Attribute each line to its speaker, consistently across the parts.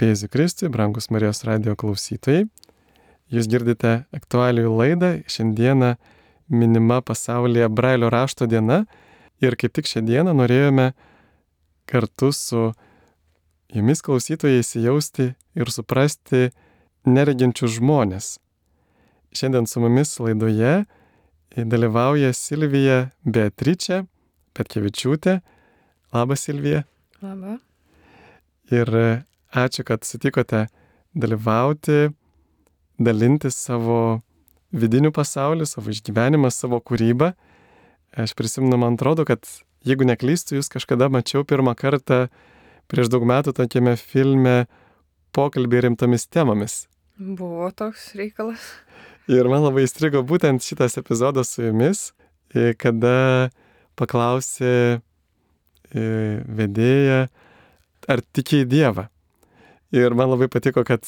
Speaker 1: Garbėjus Kristui, brangus Marijos radio klausytojai. Jūs girdite aktualiųjų laidą. Šiandieną minima pasaulyje Brailio rašto diena. Ir kaip tik šią dieną norėjome kartu su jumis klausytojai įsijausti ir suprasti nereginčius žmonės. Šiandien su mumis laidoje dalyvauja Silvija Beatričia Petkevičiūtė. Labas Silvija.
Speaker 2: Labą.
Speaker 1: Ir ačiū, kad sutikote dalyvauti, dalintis savo vidiniu pasauliu, savo išgyvenimą, savo kūrybą. Aš prisimenu, man atrodo, kad jeigu neklystu, jūs kažkada mačiau pirmą kartą prieš daug metų tokiame filme pokalbį rimtomis temomis.
Speaker 2: Buvo toks reikalas.
Speaker 1: Ir man labai įstrigo būtent šitas epizodas su jumis, kada paklausė vedėja, ar tiki į Dievą. Ir man labai patiko, kad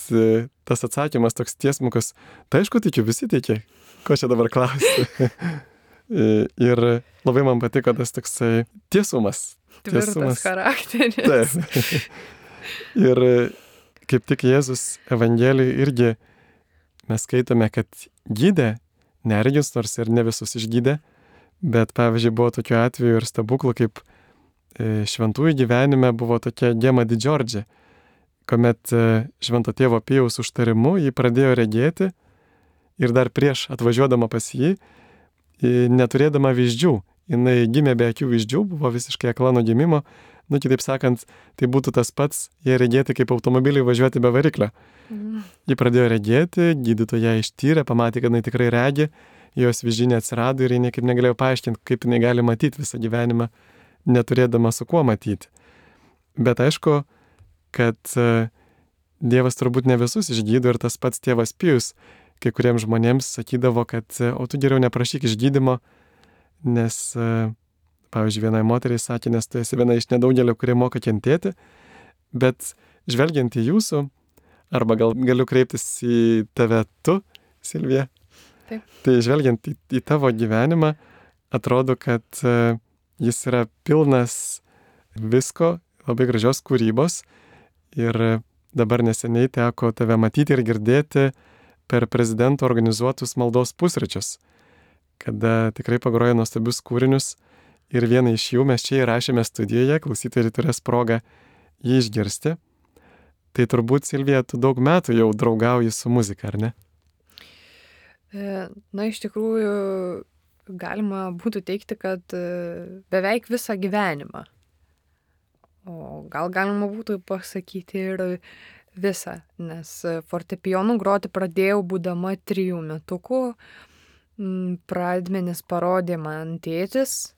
Speaker 1: tas atsakymas toks tiesmukas, tai aišku, tikiu, visi tiki, ko čia dabar klausti. ir labai man patiko tas toksai tiesumas.
Speaker 2: Tvirtas charakteris.
Speaker 1: Taip. ir kaip tik Jėzus Evangelijai irgi mes skaitome, kad gydė neregius, nors ir ne visus išgydė, bet pavyzdžiui buvo tokių atvejų ir stebuklų, kaip šventųjų gyvenime buvo tokia Gema Didžiordžia, kuomet švento tėvo Pijaus užtarimu jį pradėjo regėti ir dar prieš atvažiuodama pas jį, neturėdama vyzdžių, jinai gimė be akių vyzdžių, buvo visiškai akla nuo gimimo, nu kitaip sakant, tai būtų tas pats, jei regėti kaip automobiliai važiuoti be variklio. Mm. Ji pradėjo regėti, gydytoja ištyrė, pamatė, kad jinai tikrai regi, jos vyzdžiai neatsirado ir ji niekaip negalėjo paaiškinti, kaip jinai gali matyti visą gyvenimą, neturėdama su kuo matyti. Bet aišku, kad Dievas turbūt ne visus išgydo ir tas pats tėvas Pijus. Kai kuriems žmonėms sakydavo, kad o tu geriau neprašyk išgydymo, nes, pavyzdžiui, vienai moteriai sakė, nes tu esi viena iš nedaugelio, kurie moka kentėti, bet žvelgiant į jūsų, arba gal galiu kreiptis į tave tu, Silvija,
Speaker 2: Taip.
Speaker 1: tai žvelgiant į, į tavo gyvenimą, atrodo, kad jis yra pilnas visko, labai gražios kūrybos ir dabar neseniai teko tave matyti ir girdėti per prezidento organizuotus maldos pusryčius, kada tikrai pagrojo nuostabius kūrinius ir vieną iš jų mes čia įrašėme studijoje, klausytojai turės progą jį išgirsti. Tai turbūt, Silvija, tu daug metų jau draugauji su muzika, ar ne?
Speaker 2: Na, iš tikrųjų, galima būtų teikti, kad beveik visą gyvenimą. O gal galima būtų pasakyti ir visą, nes fortepijonų groti pradėjau būdama trijų metukų. Pradmenis parodė man tėtis,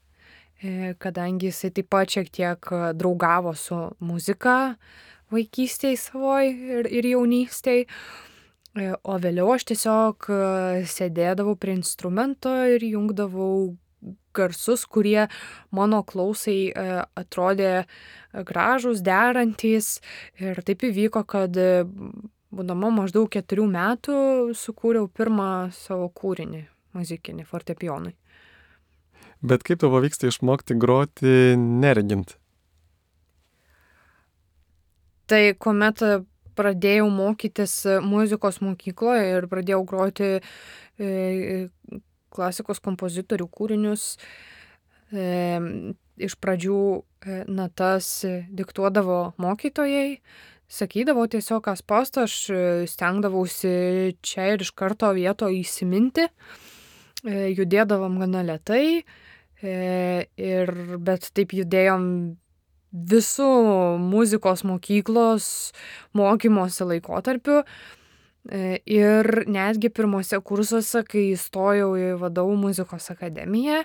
Speaker 2: kadangi jisai taip pat šiek tiek draugavo su muzika vaikystėje savoj ir, ir jaunystėje. O vėliau aš tiesiog sėdėdavau prie instrumento ir jungdavau garsus, kurie mano klausai atrodė gražus, derantys. Ir taip įvyko, kad būdama maždaug keturių metų sukūriau pirmą savo kūrinį muzikinį fortepijonui.
Speaker 1: Bet kaip tavo vyksta išmokti groti neregint?
Speaker 2: Tai kuomet pradėjau mokytis muzikos mokykloje ir pradėjau groti klasikos kompozitorių kūrinius, iš pradžių natas diktuodavo mokytojai, sakydavo tiesiog, kas pasto, aš stengdavausi čia ir iš karto vieto įsiminti, judėdavom gana lietai, ir, bet taip judėjom visų muzikos mokyklos mokymosi laikotarpiu. Ir netgi pirmose kursuose, kai įstojau į vadovų muzikos akademiją.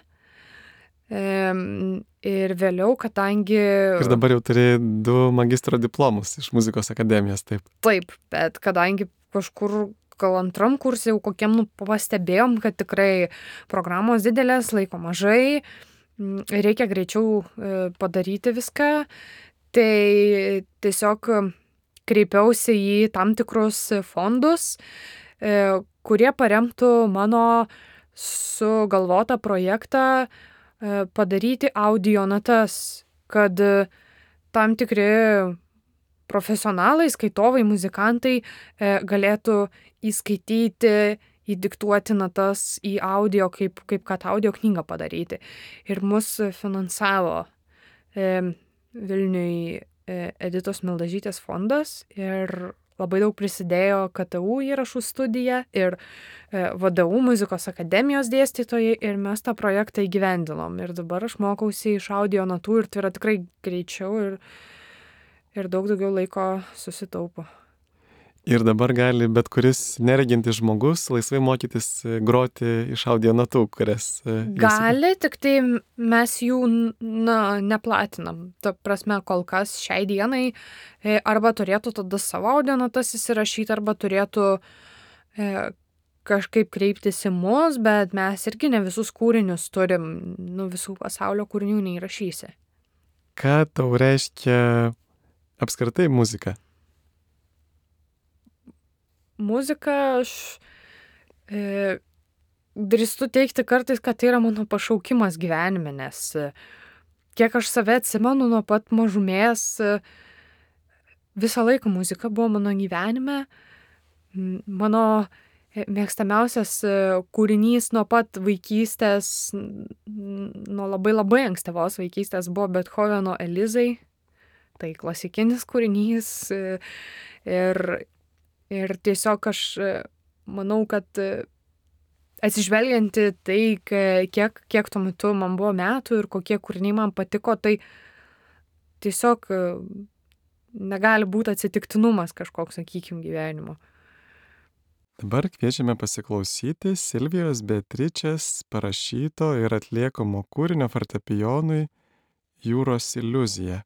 Speaker 2: Ir vėliau, kadangi...
Speaker 1: Ir dabar jau turi du magistro diplomus iš muzikos akademijos, taip.
Speaker 2: Taip, bet kadangi kažkur gal antram kursai jau kokiem nu, pastebėjom, kad tikrai programos didelės, laiko mažai, reikia greičiau padaryti viską, tai tiesiog kreipiausi į tam tikrus fondus, kurie paremtų mano sugalvotą projektą padaryti audio natas, kad tam tikri profesionalai, skaitovai, muzikantai e, galėtų įskaityti, įdiktuoti natas į audio, kaip, kaip kad audio knygą padaryti. Ir mus finansavo e, Vilniui e, Editos Mildažytės fondas ir labai daug prisidėjo KTU įrašų studija ir e, VDU muzikos akademijos dėstytojai ir mes tą projektą įgyvendinom. Ir dabar aš mokausi iš audio natų ir tai yra tikrai greičiau ir, ir daug daugiau laiko susitaupo.
Speaker 1: Ir dabar gali bet kuris neregintis žmogus laisvai mokytis e, groti iš audio natų, kurias. e,
Speaker 2: Gali, tik tai mes jų na, neplatinam. Ta prasme, kol kas šiai dienai e, arba turėtų tada savo audio natas įsirašyti, arba turėtų kažkaip kreiptis į mus, bet mes irgi ne visus kūrinius turim, nu visų pasaulio kūrinių neįrašysi.
Speaker 1: Ką tau reiškia apskritai muzika?
Speaker 2: Muzika, aš e, drįstu teikti kartais, kad tai yra mano pašaukimas gyvenime, nes e, kiek aš save atsimenu nuo pat mažumės, e, visą laiką muzika buvo mano gyvenime. Mano e, mėgstamiausias kūrinys nuo pat vaikystės, nuo labai labai ankstyvos vaikystės buvo Bethoveno Elizai. Tai klasikinis kūrinys ir, ir tiesiog aš e, manau, kad e, atsižvelgianti tai, kiek, kiek tuo metu man buvo metų ir kokie kūriniai man patiko, tai tiesiog e, negali būti atsitiktinumas kažkoks, sakykime, gyvenimo.
Speaker 1: Dabar kviečiame pasiklausyti Silvijos Beatričės parašyto ir atliekamo kūrinio fortepijonui Jūros iliuzija.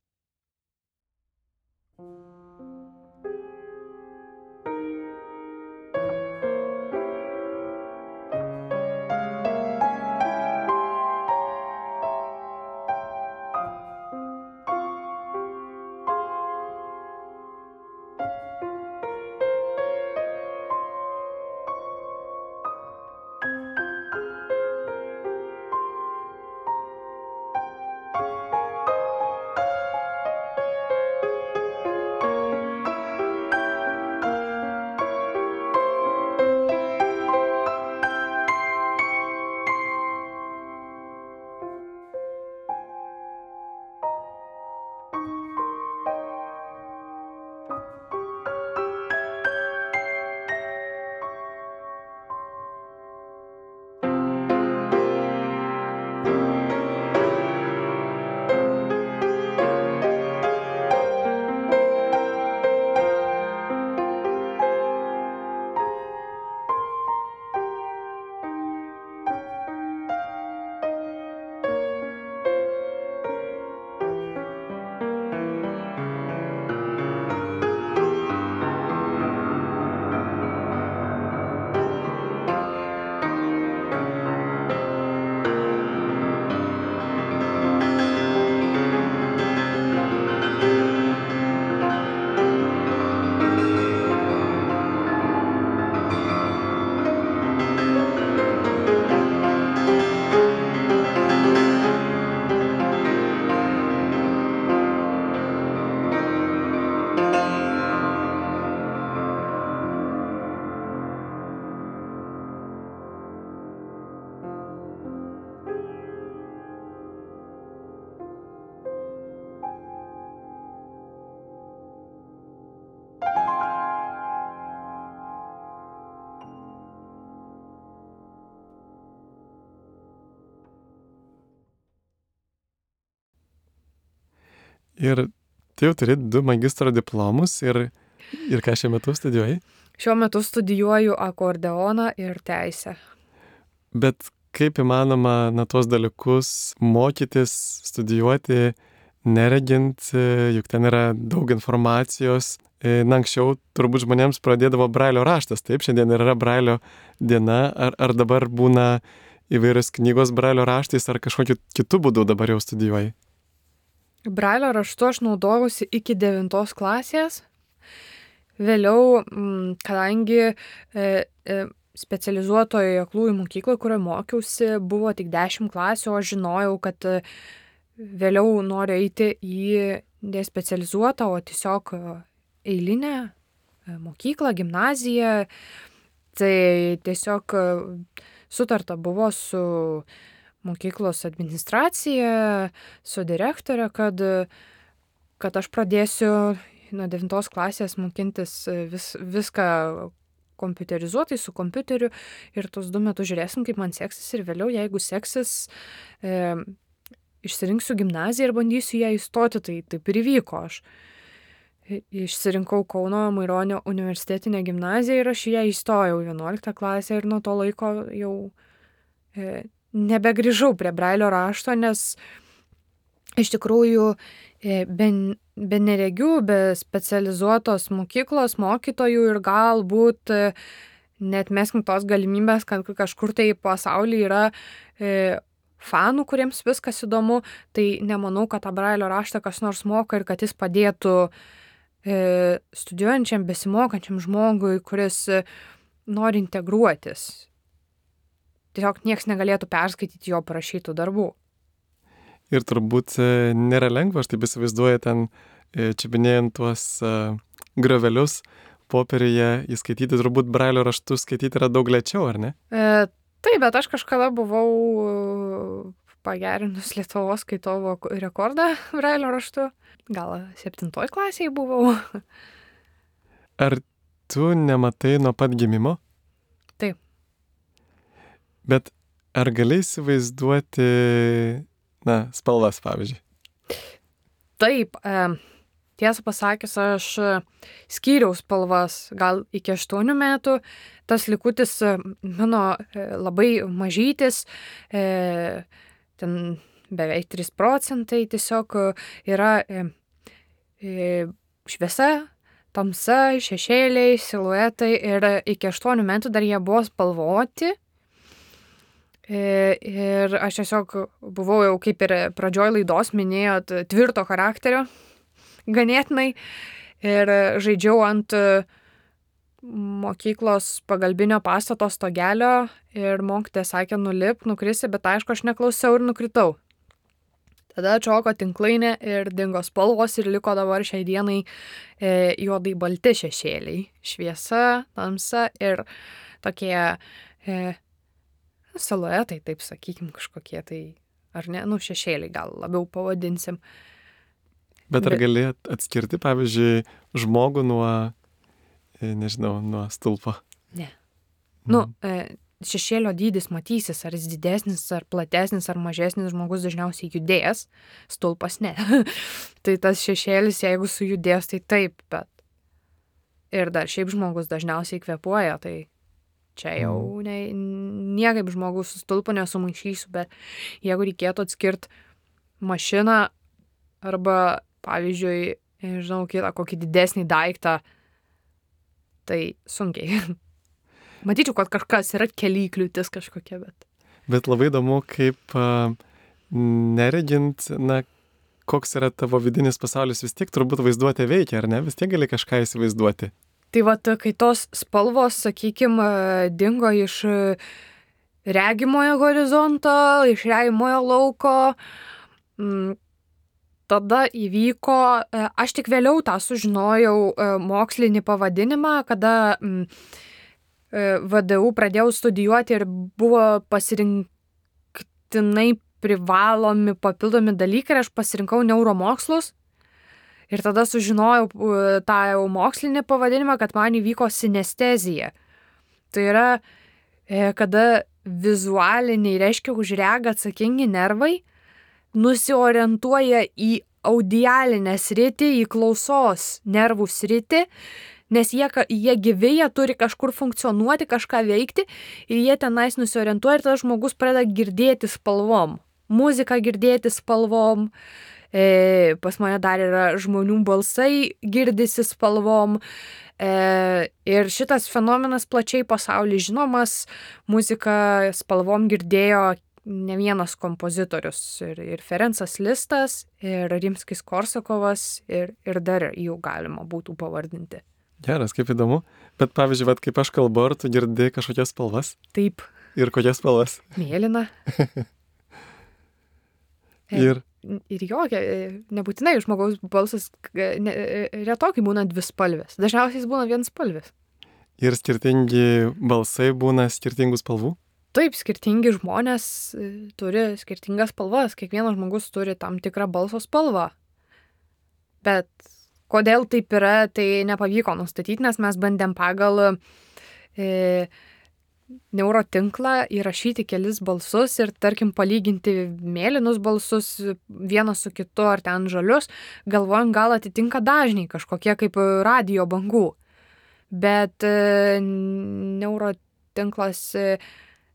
Speaker 1: Ir tu jau turi du magistro diplomus ir, ir ką šiuo metu studijuoji.
Speaker 2: Šiuo metu studijuoju akordeoną ir teisę.
Speaker 1: Bet kaip įmanoma na tuos dalykus mokytis, studijuoti, neregint, juk ten yra daug informacijos. Na, anksčiau turbūt žmonėms pradėdavo brailio raštas, taip, šiandien yra brailio diena, ar, ar dabar būna įvairios knygos brailio raštais, ar kažkokiu kitų būdų dabar jau studijuoji.
Speaker 2: Brailio raštu aš naudojausi iki devintos klasės. Vėliau, mm, kadangi e, e, specializuotoje aklųjų mokykloje, kurioje mokiausi, buvo tik 10 klasių, o žinojau, kad e, vėliau noriu eiti į nespecializuotą, o tiesiog eilinę mokyklą, gimnaziją. Tai tiesiog sutarta buvo su mokyklos administracija, su direktorė, kad, kad aš pradėsiu nuo 9 klasės mokintis vis, viską kompiuterizuotai su kompiuteriu ir tos du metus žiūrėsim, kaip man seksis ir vėliau, jeigu seksis, e, išsirinksiu gimnaziją ir bandysiu ją įstoti, tai taip ir įvyko. Aš išsirinkau Kauno Maironio universitetinę gimnaziją ir aš ją įstojau 11 klasę ir nuo to laiko jau e, nebegrįžau prie brailio rašto, nes iš tikrųjų e, be, be neregių, be specializuotos mokyklos mokytojų ir galbūt e, net meskim tos galimybės, kad kažkur tai pasaulyje yra e, fanų, kuriems viskas įdomu, tai nemanau, kad tą brailio raštą kas nors moka ir kad jis padėtų e, studijuojančiam, besimokančiam žmogui, kuris e, nori integruotis. Tiesiog niekas negalėtų perskaityti jo parašytų darbų.
Speaker 1: Ir turbūt e, nėra lengva, aš taip įsivaizduoju, ten e, čiapinėjant tuos uh, gravelius popierėje įskaityti, turbūt brailio raštus skaityti yra daug lėčiau, ar ne?
Speaker 2: E, Taip, bet aš kažkada buvau pagerinus Lietuvos skaitovo rekordą Brailio raštu. Gal septintoj klasėje buvau.
Speaker 1: Ar tu nematai nuo pat gimimo? Bet ar gali įsivaizduoti, na, spalvas, pavyzdžiui?
Speaker 2: Taip. E, tiesą pasakius, aš skyriau spalvas gal iki aštuonių metų, tas likutis e, mano e, labai mažytis, e, ten beveik 3 procentai tiesiog yra šviesa, tamsa, šešėliai, siluetai ir iki 8 metų dar jie buvo spalvoti. Ir aš tiesiog buvau jau kaip ir pradžioj laidos minėjot, tvirto charakterio ganėtinai ir žaidžiau ant mokyklos pagalbinio pastato stogelio ir mokytė sakė nulip, nukrisi, bet aišku, aš neklausiau ir nukritau. Tada atšoko tinklainė ir dingo spalvos ir liko dabar šiai dienai e, juodai balti šešėliai. Šviesa, tamsa ir tokie e, siluetai, taip sakykim, kažkokie tai, ar ne, nu šešėliai gal labiau pavadinsim.
Speaker 1: Bet ar gali atskirti, pavyzdžiui, žmogų nuo E, nežinau, nuo stulpo.
Speaker 2: Ne. Nu, e, šešėlio dydis matysis, ar jis didesnis, ar platesnis, ar mažesnis žmogus dažniausiai judės, stulpas ne. tai tas šešėlis, jeigu sujudės, tai taip, bet. Ir dar šiaip žmogus dažniausiai kvepuoja, tai čia jau mm. ne, niekaip žmogus su stulpu nesumaišysiu, bet jeigu reikėtų atskirti mašiną arba, pavyzdžiui, nežinau, kitą kokį didesnį daiktą, tai sunkiai. Matyčiau, kad kažkas yra keli kliūtis kažkokia, bet.
Speaker 1: Bet labai įdomu, kaip neregint, na, koks yra tavo vidinis pasaulis, vis tiek turbūt vaizduotė veikia, ar ne? Vis tiek gali kažką įsivaizduoti.
Speaker 2: Tai va, kai tos spalvos, sakykime, dingo iš regimojo horizonto, iš regimojo lauko, tada įvyko, e, aš tik vėliau tą sužinojau e, mokslinį pavadinimą, kada mm, e, VDU pradėjau studijuoti ir buvo pasirinktinai privalomi papildomi dalykai ir aš pasirinkau neuromokslus. Ir tada sužinojau tą jau mokslinį pavadinimą, kad man įvyko sinestezija. Tai yra, kada vizualiniai, reiškia, už regą atsakingi nervai nusiorientuoja į audialinę sritį, į klausos nervų sritį, nes jie, jie gyvi, jie turi kažkur funkcionuoti, kažką veikti ir jie tenais nusiorientuoja ir tada žmogus pradeda girdėti spalvom. Muziką girdėti spalvom. E, pas mane dar yra žmonių balsai girdisi spalvom. E, ir šitas fenomenas plačiai pasaulyje žinomas. Muziką spalvom girdėjo ne vienas kompozitorius ir, ir Ferencas Listas, ir Rimskis Korsakovas, ir, ir dar jų galima būtų pavardinti.
Speaker 1: Geras, kaip įdomu. Bet pavyzdžiui, vat, kaip aš kalbu, ar tu girdi kažkokias spalvas?
Speaker 2: Taip.
Speaker 1: Ir kokias spalvas?
Speaker 2: Mėlyna.
Speaker 1: ir
Speaker 2: ir jokia, nebūtinai žmogaus balsas ne, retokai būna dvispalvės. Dažniausiai jis būna vienspalvės.
Speaker 1: Ir skirtingi balsai būna skirtingų spalvų?
Speaker 2: Taip, skirtingi žmonės e, turi skirtingas spalvas, kiekvienas žmogus turi tam tikrą balso spalvą. Bet kodėl taip yra, tai nepavyko nustatyti, nes mes bandėm pagal e, neurotinklą įrašyti kelis balsus ir, tarkim, palyginti mėlynus balsus vieną su kitu ar ten žalius, galvojant, gal atitinka dažniai kažkokie kaip radio bangų. Bet e, neurotinklas e,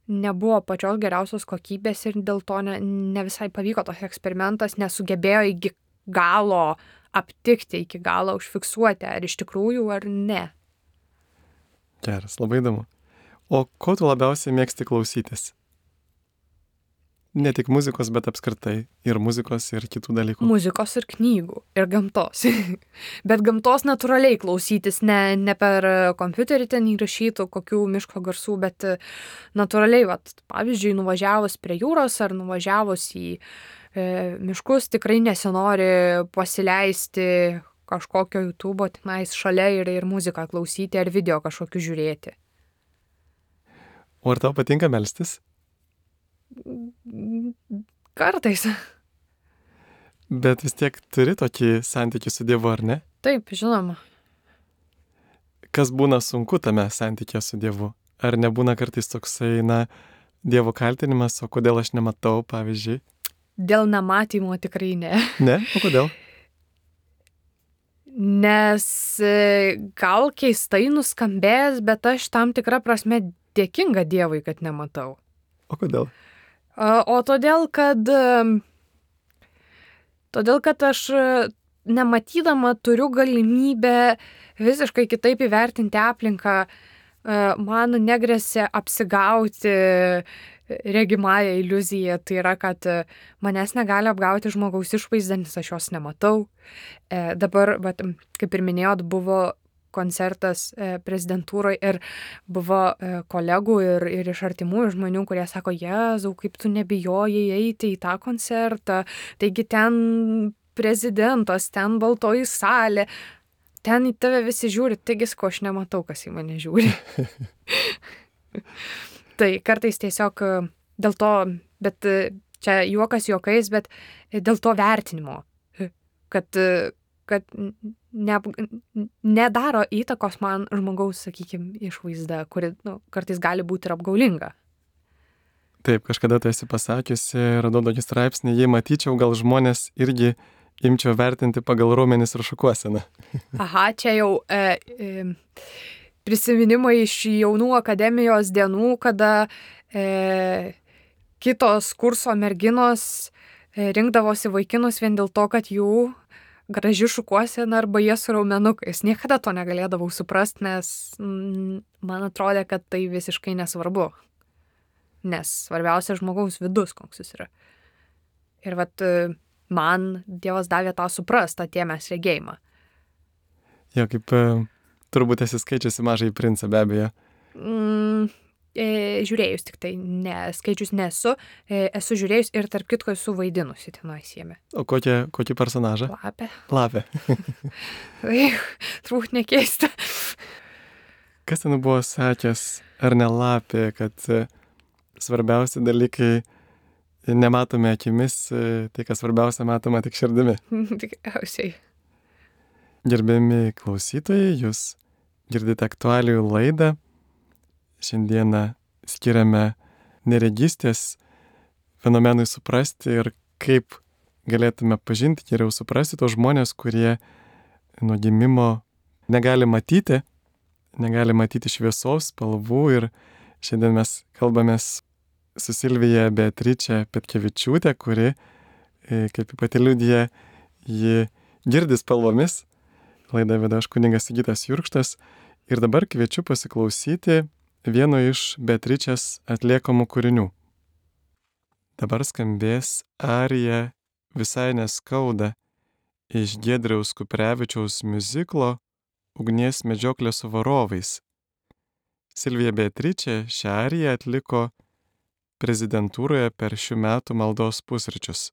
Speaker 2: nebuvo pačios geriausios kokybės ir dėl to ne, ne visai pavyko tas eksperimentas, nesugebėjo iki galo aptikti, iki galo užfiksuoti, ar iš tikrųjų ar ne.
Speaker 1: Geras, labai įdomu. O ko tu labiausiai mėgsti klausytis? Ne tik muzikos, bet apskritai ir muzikos, ir kitų dalykų.
Speaker 2: Muzikos ir knygų, ir gamtos. bet gamtos natūraliai klausytis, ne, ne per kompiuterį ten įrašytų kokių miško garsų, bet natūraliai, vat, pavyzdžiui, nuvažiavus prie jūros ar nuvažiavus į e, miškus, tikrai nesinori pasileisti kažkokio YouTube tenais šalia ir, ir muziką klausyti ar video kažkokiu žiūrėti.
Speaker 1: O ar tau patinka melstis?
Speaker 2: Kartais.
Speaker 1: Bet vis tiek turi tokį santykių su Dievu, ar ne?
Speaker 2: Taip, žinoma.
Speaker 1: Kas būna sunku tame santykė su Dievu? Ar nebūna kartais toksai, na, Dievo kaltinimas, o kodėl aš nematau, pavyzdžiui?
Speaker 2: Dėl nematymo tikrai ne.
Speaker 1: Ne? O kodėl?
Speaker 2: Nes e, gal keistai nuskambės, bet aš tam tikrą prasme dėkinga Dievui, kad nematau.
Speaker 1: O kodėl?
Speaker 2: O todėl, kad, todėl, kad aš nematydama turiu galimybę visiškai kitaip įvertinti aplinką, man negresia apsigauti regimąją iliuziją, tai yra, kad manęs negali apgauti žmogaus išvaizda, nes aš jos nematau. E, dabar, bet, kaip ir minėjot, buvo koncertas e, prezidentūroje ir buvo e, kolegų ir, ir iš artimųjų žmonių, kurie sako, Jėzau, kaip tu nebijojai eiti į tą koncertą, taigi ten prezidentas, ten baltoji salė, ten į tave visi žiūri, taigi ko aš nematau, kas į mane žiūri. tai kartais tiesiog e, dėl to, bet čia juokas juokais, bet dėl to vertinimo, kad kad ne, nedaro įtakos man žmogaus, sakykime, išvaizda, kuri nu, kartais gali būti ir apgaulinga.
Speaker 1: Taip, kažkada tu esi pasakiusi, radau tokį straipsnį, jei matyčiau, gal žmonės irgi imčiau vertinti pagal raumenis ir šukuoseną.
Speaker 2: Aha, čia jau e, e, prisiminimai iš jaunų akademijos dienų, kada e, kitos kurso merginos e, rinkdavosi vaikinus vien dėl to, kad jų graži šukuosena arba jie su raumenukais. Niekada to negalėdavau suprasti, nes mm, man atrodė, kad tai visiškai nesvarbu. Nes svarbiausia žmogaus vidus, koks jis yra. Ir vat man Dievas davė tą suprastą tėmės regėjimą.
Speaker 1: Jo, kaip e, turbūt esi skaičiusi mažai princą be abejo.
Speaker 2: Mm, e, žiūrėjus tik tai, ne, skaičius nesu, e, esu žiūrėjus ir tarp kitko esu vaidinusi tenais jame.
Speaker 1: O kokią, kokį personažą?
Speaker 2: Lapė.
Speaker 1: Lapė.
Speaker 2: Turbūt nekeista.
Speaker 1: Kas ten buvo sakęs, ar ne lapė, kad e, svarbiausi dalykai nematome akimis, e, tai kas svarbiausia matoma tik širdimi.
Speaker 2: Tikriausiai.
Speaker 1: Gerbiami klausytojai, jūs girdite aktualių laidą šiandieną skiriame neregystės fenomenui suprasti ir kaip galėtume pažinti, geriau suprasti tos žmonės, kurie nuo gimimo negali matyti, negali matyti šviesos, spalvų ir šiandien mes kalbamės su Silvija Beatričia Petkevičiūtė, kuri, e, kaip pati liudija, ji girdi spalvomis. Laidą veda aš kuningas Sigitas Jurkštas ir dabar kviečiu pasiklausyti vieno iš Beatričės atliekamų kūrinių. Dabar skambės arija visai neskauda iš Gedriaus Kuprevičiaus muziklo Ugnies medžioklė su varovais. Silvija Beatričė šią ariją atliko prezidentūroje per šių metų maldos pusryčius.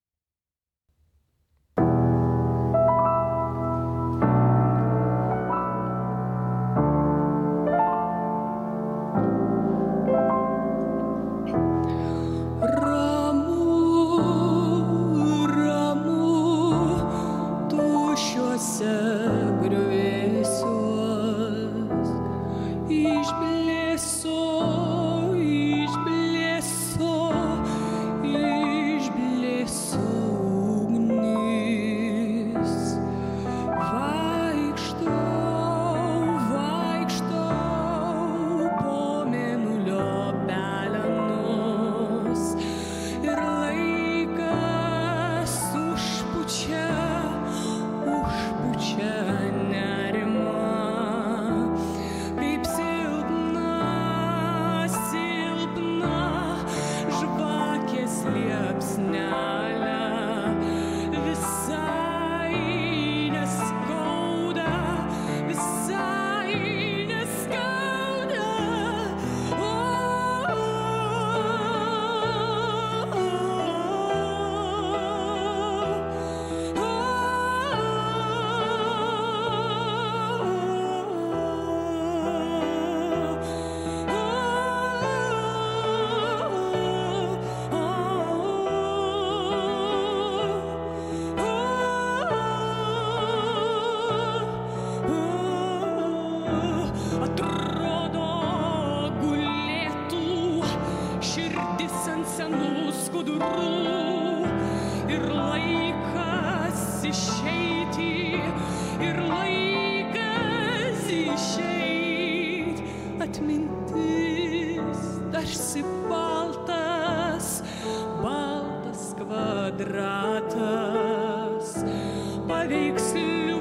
Speaker 1: Mėly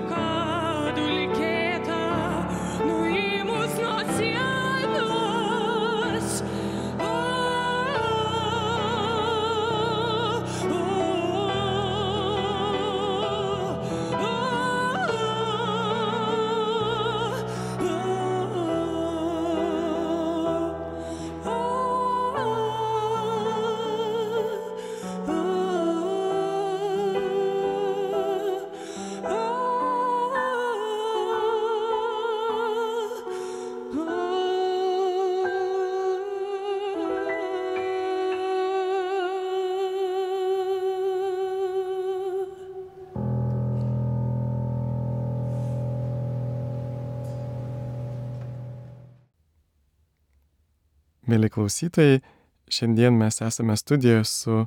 Speaker 1: klausytojai, šiandien mes esame studijoje su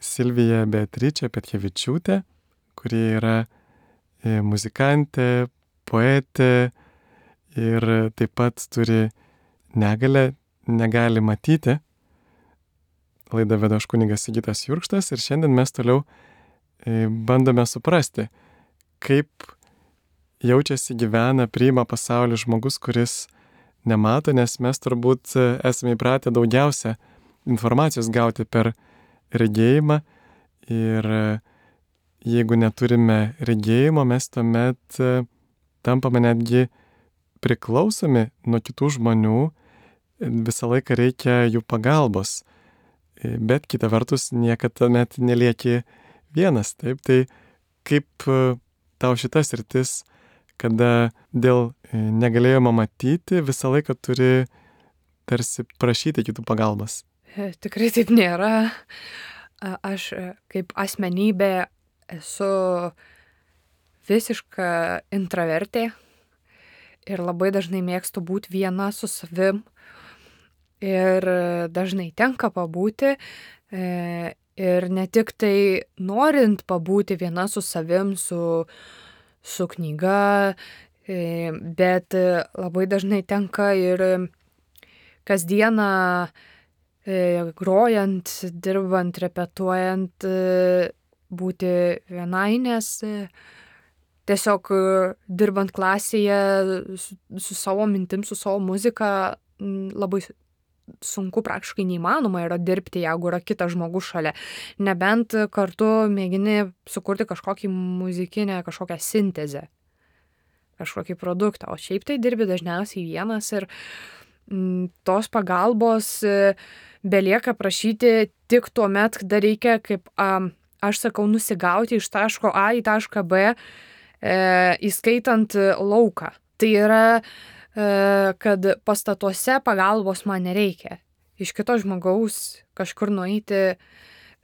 Speaker 1: Silvija Beatričia Petkevičiūtė, kuri yra e, muzikantė, poetė ir taip pat turi negalę, negali matyti. Laidą vedo aš kunigas Sigitas Jurkštas ir šiandien mes toliau e, bandome suprasti, kaip jaučiasi gyvena, priima pasaulį žmogus, kuris nemato, nes mes turbūt e, esame įpratę daugiausia informacijos gauti per regėjimą. Ir e, jeigu neturime regėjimo, mes tuomet e, tampame netgi priklausomi nuo kitų žmonių, visą laiką reikia jų pagalbos, bet kita vertus niekada tuomet nelieki vienas, taip, tai kaip tau šitas rytis kada dėl e, negalėjimo matyti visą laiką turi tarsi prašyti kitų pagalbos.
Speaker 2: E, tikrai taip nėra. Aš e, kaip asmenybė esu visiška intravertė ir labai dažnai mėgstu būti viena su savim. Ir dažnai tenka pabūti. Ir ne tik tai norint pabūti viena su savim, su, su knyga, e, bet labai dažnai tenka ir kasdieną e, grojant, dirbant, repetuojant, e, būti vienai, nes tiesiog dirbant klasėje su, su savo mintim, su savo muzika labai sunku praktiškai neįmanoma yra dirbti, jeigu yra kitas žmogus šalia. Nebent kartu mėgini sukurti kažkokį muzikinę, kažkokią sintezę, kažkokį produktą, o šiaip tai dirbi dažniausiai vienas ir mm, tos pagalbos e, belieka prašyti tik tuo met, kada reikia, kaip aš sakau, nusigauti iš taško A į tašką B, e, įskaitant lauką. Tai yra kad pastatuose pagalbos man nereikia. Iš kito žmogaus kažkur nueiti.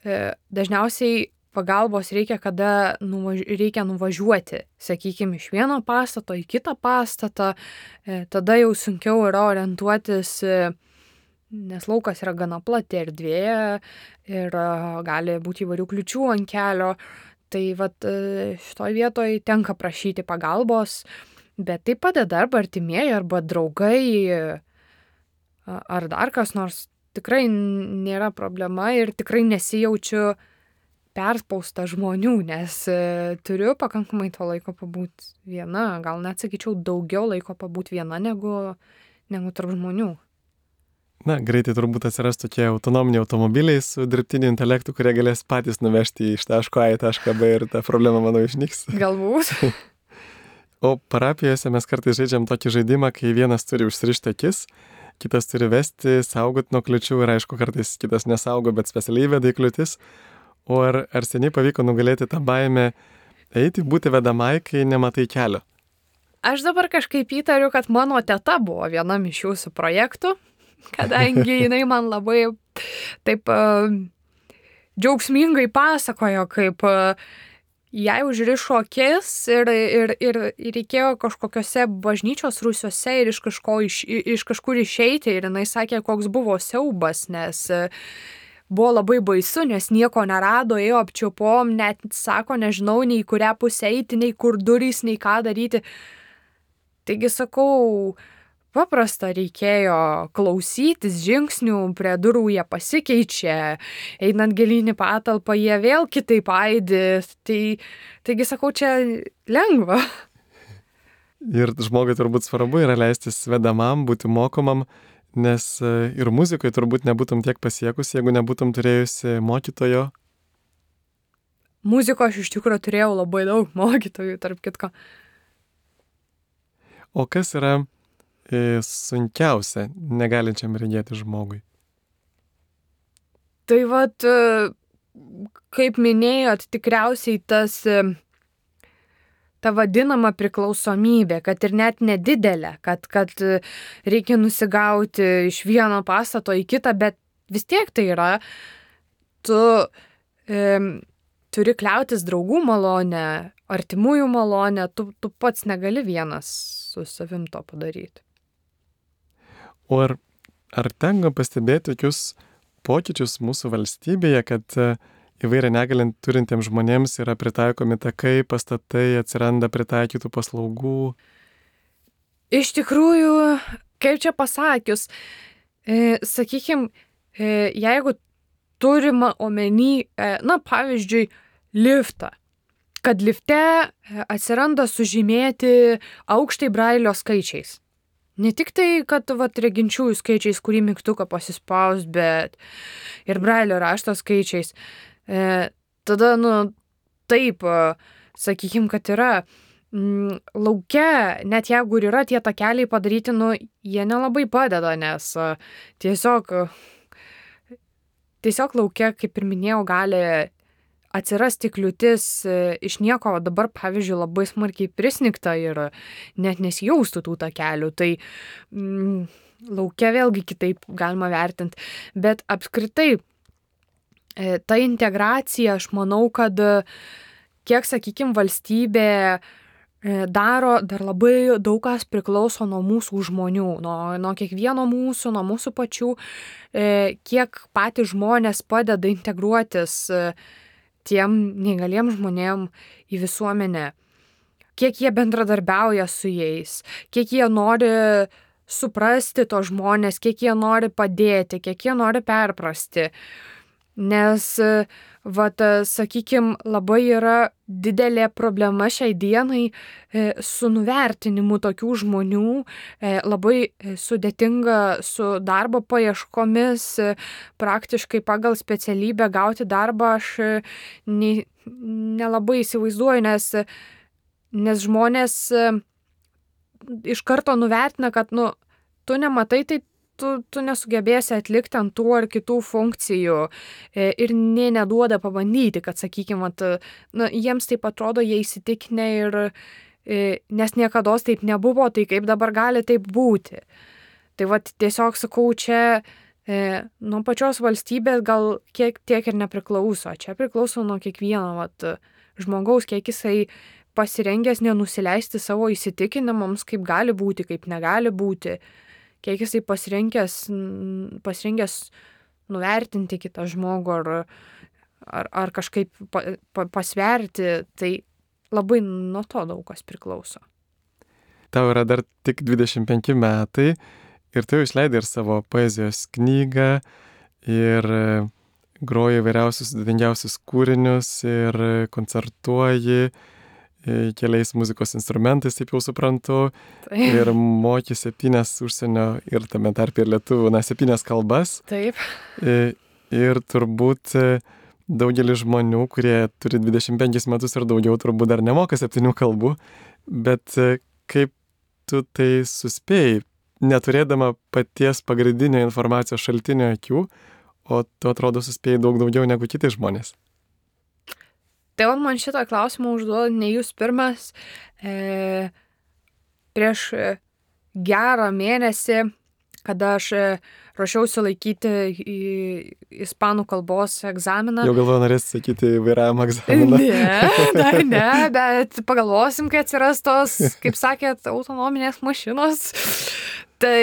Speaker 2: E, dažniausiai pagalbos reikia, kada nuvaž... reikia nuvažiuoti, sakykime, iš vieno pastato į kitą pastatą, e, tada jau sunkiau yra orientuotis, e, nes laukas yra gana plati erdvė ir gali būti įvairių kliučių ant kelio. Tai vad šitoj vietoj tenka prašyti pagalbos, bet tai padeda arba artimieji, arba draugai, ar dar kas nors. Tikrai nėra problema ir tikrai nesijaučiu perspausta žmonių, nes e, turiu pakankamai to laiko pabūti viena, gal net sakyčiau daugiau laiko pabūti viena negu, negu tarp žmonių.
Speaker 1: Na, greitai turbūt atsiras tokie autonominiai automobiliai su dirbtiniu intelektu, kurie galės patys nuvežti iš taško A į tašką B ir ta problema, manau, išnyks.
Speaker 2: Galbūt.
Speaker 1: o parapijose mes kartais žaidžiam tokį žaidimą, kai vienas turi užsirišti akis, kitas turi vesti, saugot nuo kliučių ir aišku, kartais kitas nesaugo, bet specialiai veda į kliūtis. O ar, ar seniai pavyko nugalėti tą baimę eiti, būti vedamai, kai nematai kelio?
Speaker 2: Aš dabar kažkaip įtariu, kad mano teta buvo vienam iš jūsų projektų, kadangi jinai man labai taip uh, džiaugsmingai pasakojo, kaip uh, jai užrišo akis ir, ir, ir, ir reikėjo kažkokiose bažnyčios rūsiuose ir iš, kažko, iš, iš kažkur išeiti ir jinai sakė, koks buvo siaubas, nes uh, buvo labai baisu, nes nieko nerado, ėjo apčiupom, net sako, nežinau nei kurią pusę eiti, nei kur durys, nei ką daryti. Taigi sakau, paprasta reikėjo klausytis žingsnių, prie durų jie pasikeičia, einant gilinį patalpą jie vėl kitaip aidi. Tai, taigi sakau, čia lengva.
Speaker 1: Ir žmogui turbūt svarbu yra leistis vedamam, būti mokomam, nes e, ir muzikoje turbūt nebūtum tiek pasiekus, jeigu nebūtum turėjusi mokytojo.
Speaker 2: Muziko aš iš tikrųjų turėjau labai daug mokytojų, tarp kitko.
Speaker 1: O kas yra sunkiausia negalinčiam regėti žmogui?
Speaker 2: Tai vad, e, kaip minėjot, tikriausiai tas ta vadinama priklausomybė, kad ir net nedidelė, kad, kad reikia nusigauti iš vieno pastato į kitą, bet vis tiek tai yra, tu e, turi kliautis draugų malonę, artimųjų malonę, tu, tu pats negali vienas su savim to padaryti.
Speaker 1: O ar, ar tenka pastebėti tokius pokyčius mūsų valstybėje, kad e, įvairią negalę turintiems žmonėms yra pritaikomi takai, pastatai, atsiranda pritaikytų paslaugų.
Speaker 2: Iš tikrųjų, kaip čia pasakius, e, sakykime, e, jeigu turima omeny, e, na pavyzdžiui, liftą, kad lifte e, atsiranda sužymėti aukštai brailio skaičiais. Ne tik tai, kad vat, reginčiųjų skaičiais, kurį mygtuką pasispaus, bet ir brailio rašto skaičiais. E, tada, nu, taip, e, sakykim, kad yra mm, laukia, net jeigu ir yra tie takeliai padaryti, nu, jie nelabai padeda, nes e, tiesiog, tiesiog laukia, kaip ir minėjau, gali atsirasti kliūtis e, iš nieko, o dabar, pavyzdžiui, labai smarkiai prisnikta ir net nesijaustų tų takelių. Tai mm, laukia vėlgi kitaip galima vertinti. Bet apskritai, E, ta integracija, aš manau, kad kiek, sakykime, valstybė e, daro, dar labai daug kas priklauso nuo mūsų žmonių, nuo, nuo kiekvieno mūsų, nuo mūsų pačių, kiek patys žmonės padeda integruotis tiem neįgaliem žmonėm į visuomenę, kiek jie bendradarbiauja su jais, kiek jie nori suprasti to žmonės, kiek jie nori padėti, kiek jie nori perprasti. Nes, vat, sakykime, labai yra didelė problema šiai dienai e, su nuvertinimu tokių žmonių, e, labai sudėtinga su darbo paieškomis, e, praktiškai pagal specialybę gauti darbą aš nelabai įsivaizduoju, nes, nes žmonės iš karto nuvertina, kad, nu, tu nematai, tai tu, tu nesugebėsi atlikti ant tų ar kitų funkcijų e, ir nė neduoda pabandyti, kad, sakykime, na, jiems taip atrodo, jie įsitikinę ir e, nes niekada taip nebuvo, tai kaip dabar gali taip būti. Tai vad tiesiog sakau, čia e, nuo pačios valstybės gal kiek tiek ir nepriklauso. Čia priklauso nuo kiekvieno vat, žmogaus, kiek jisai pasirengęs nenusileisti savo įsitikinimams, kaip gali būti, kaip negali būti, kiek jisai pasirengęs, pasirengęs nuvertinti kitą žmogų ar, ar, ar kažkaip pa, pa, pasverti, tai labai nuo to daug kas priklauso.
Speaker 1: Tau yra dar tik 25 metai ir tu išleidai ir savo poezijos knygą ir groji įvairiausius sudėtingiausius kūrinius ir koncertuoji e, keliais muzikos instrumentais, taip jau suprantu,
Speaker 2: Taip.
Speaker 1: ir moki septynias užsienio ir tame tarp ir lietuvų, na, septynias kalbas.
Speaker 2: Taip.
Speaker 1: E, Ir turbūt e, daugelis žmonių, kurie turi 25 metus ir daugiau, turbūt dar nemoka septynių kalbų, bet e, kaip tu tai suspėjai, neturėdama paties pagrindinio informacijos šaltinio akių, o tu atrodo suspėjai daug daugiau negu kiti žmonės.
Speaker 2: Tai man šitą klausimą užduoda ne jūs pirmas. E, prieš e, gerą mėnesį, kada aš e, ruošiausi laikyti į ispanų kalbos egzaminą.
Speaker 1: Jau galvoju, norės sakyti vairavimo egzaminą.
Speaker 2: Ne, dar ne, bet pagalvosim, kai atsiras tos, kaip sakėt, autonominės mašinos. Tai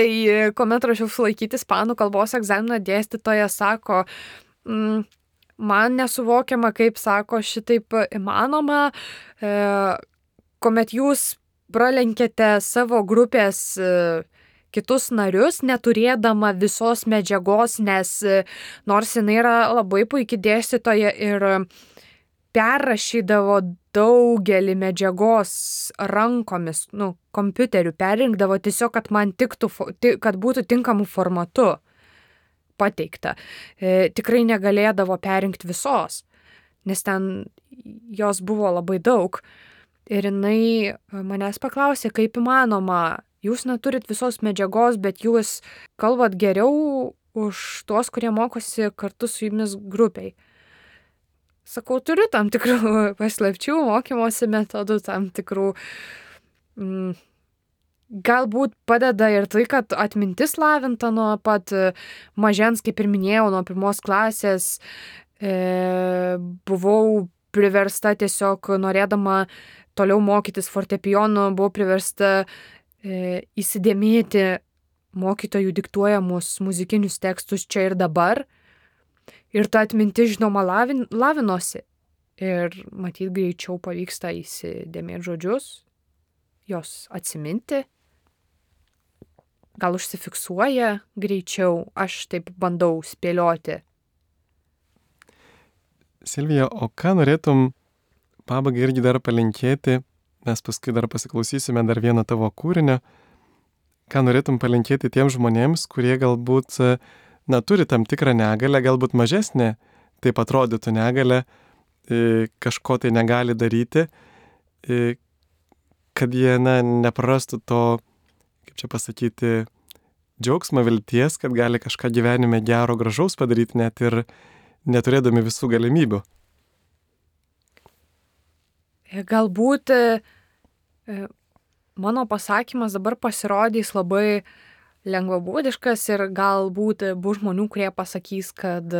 Speaker 2: kuomet ruošiausi laikyti ispanų kalbos egzaminą, dėstytoja sako, mm, man nesuvokiama, kaip sako, šitaip įmanoma, e, kuomet jūs pralenkėte savo grupės e, kitus narius, neturėdama visos medžiagos, nes e, nors jinai yra labai puikiai dėstytoja ir perrašydavo daugelį medžiagos rankomis, nu, kompiuteriu, perrinkdavo tiesiog, kad man tiktų, kad būtų tinkamų formatu pateikta. E, tikrai negalėdavo perinkti visos, nes ten jos buvo labai daug. Ir jinai manęs paklausė, kaip įmanoma, jūs neturit visos medžiagos, bet jūs kalbat geriau už tuos, kurie mokosi kartu su jumis grupiai. Sakau, turiu tam tikrų paslapčių, mokymosi metodų, tam tikrų. Mm, galbūt padeda ir tai, kad atmintis lavinta nuo pat mažens, kaip ir minėjau, nuo pirmos klasės. E, buvau priversta tiesiog norėdama toliau mokytis fortepijonu, buvau priversta e, įsidėmėti mokytojų diktuojamus muzikinius tekstus čia ir dabar. Ir ta atmintis, žinoma, lavin, lavinosi. Ir matyt, greičiau pavyksta įsidėmėti žodžius, jos atsiminti. Gal užsifiksuoja greičiau, aš taip bandau spėlioti.
Speaker 1: Silvija, o ką norėtum pabaigai irgi dar palinkėti, mes paskui dar pasiklausysime dar vieną tavo kūrinio, ką norėtum palinkėti tiems žmonėms, kurie galbūt, na, turi tam tikrą negalę, galbūt mažesnė, taip atrodytų negalę, kažko tai negali daryti, kad jie, na, neprarastų to, kaip čia pasakyti, džiaugsmo vilties, kad gali kažką gyvenime gero, gražaus padaryti net ir neturėdami visų galimybių.
Speaker 2: Galbūt mano pasakymas dabar pasirodys labai lengvabūdiškas ir galbūt bus žmonių, kurie pasakys, kad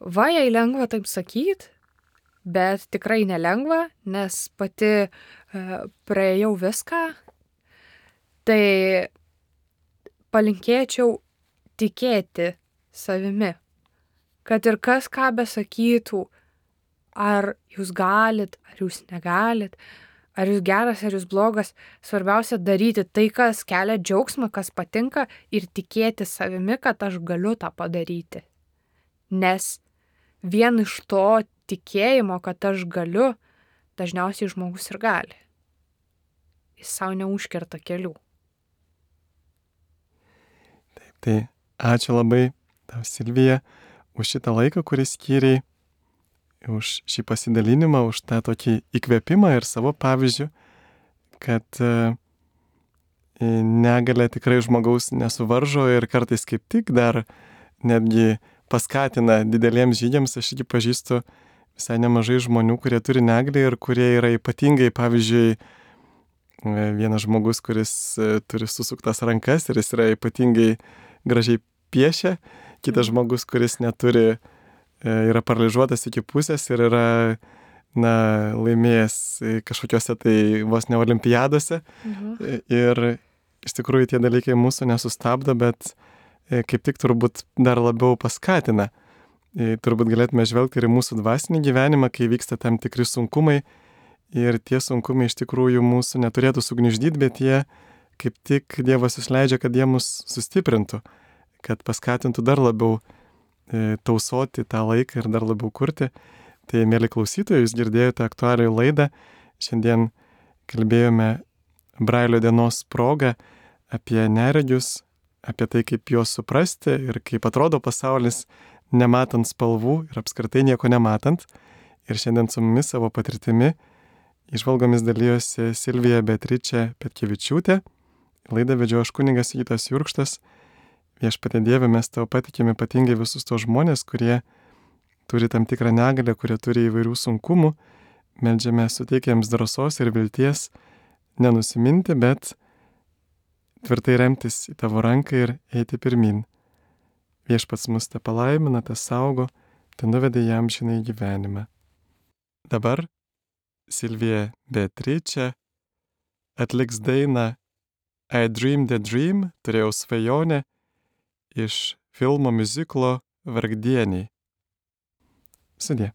Speaker 2: va, jai lengva taip sakyti, bet tikrai nelengva, nes pati praėjau viską. Tai palinkėčiau tikėti savimi, kad ir kas ką besakytų, ar jūs galit, ar jūs negalit, ar jūs geras, ar jūs blogas, svarbiausia daryti tai, kas kelia džiaugsmą, kas patinka ir tikėti savimi, kad aš galiu tą padaryti. Nes vien iš to tikėjimo, kad aš galiu, dažniausiai žmogus ir gali. Jis savo neužkerta kelių.
Speaker 1: Taip, tai ačiū labai tau Silvija už šitą laiką, kuris skyriai už šį pasidalinimą, už tą tokį įkvėpimą ir savo pavyzdžių, kad e, negalė tikrai žmogaus nesuvaržo ir kartais kaip tik dar netgi paskatina dideliems žygiams. Aš irgi pažįstu visai nemažai žmonių, kurie turi negalį ir kurie yra ypatingai, pavyzdžiui, vienas žmogus, kuris e, turi susuktas rankas ir jis yra ypatingai gražiai piešia, kitas žmogus, kuris neturi, e, yra paralyžiuotas iki pusės ir yra, na, laimėjęs kažkokiuose tai vos ne olimpiadose. Mhm. Ir iš tikrųjų tie dalykai mūsų nesustabdo, bet e, kaip tik turbūt dar labiau paskatina. Turbūt galėtume žvelgti ir į mūsų dvasinį gyvenimą, kai vyksta tam tikri sunkumai ir tie sunkumai iš tikrųjų mūsų neturėtų sugniždyti, bet jie kaip tik Dievas išleidžia, kad jie mus sustiprintų, kad paskatintų dar labiau e, tausoti tą laiką ir dar labiau kurti. Tai, mėly klausytojai, jūs girdėjote aktualiai laidą. Šiandien kalbėjome Brailio dienos progą apie neregius, apie tai, kaip juos suprasti ir kaip atrodo pasaulis nematant spalvų ir apskritai nieko nematant. Ir šiandien su mumis savo patirtimi išvalgomis dalyjosi Silvija Beatričia Petkevičiūtė, laidą vedžio aš kuningas Įtas Jurkštas. Viešpatė Dieve mes tau patikėme ypatingai visus tos žmonės, kurie turi tam tikrą negalę, kurie turi įvairių sunkumų. Meldžiame suteikėms drąsos ir vilties nenusiminti, bet tvirtai remtis į tavo ranką ir eiti pirmin. Viešpats mus te palaimina, te saugo, te nuvedė jam žinai gyvenimą. Dabar Silvija Beatričia atliks dainą I Dreamed a Dream, turėjau svajonę iš filmo muziklo Vargdieniai. Sudė.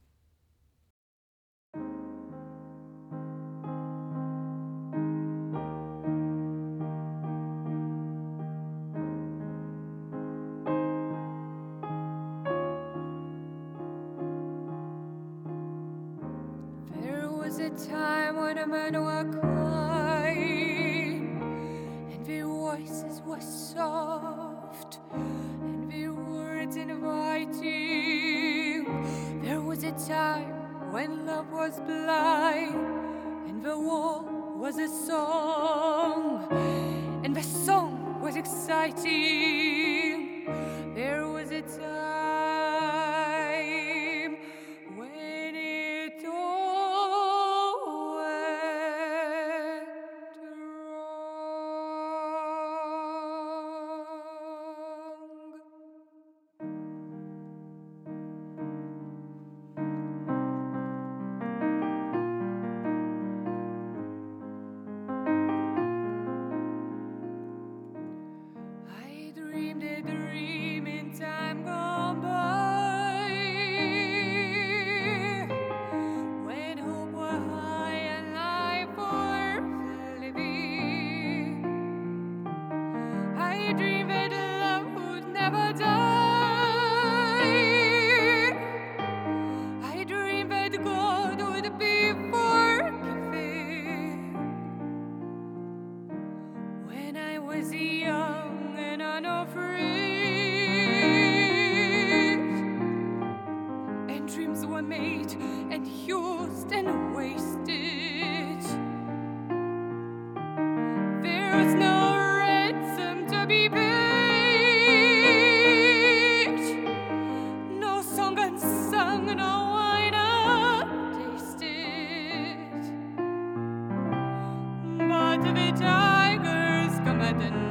Speaker 3: To be the tigers, come at the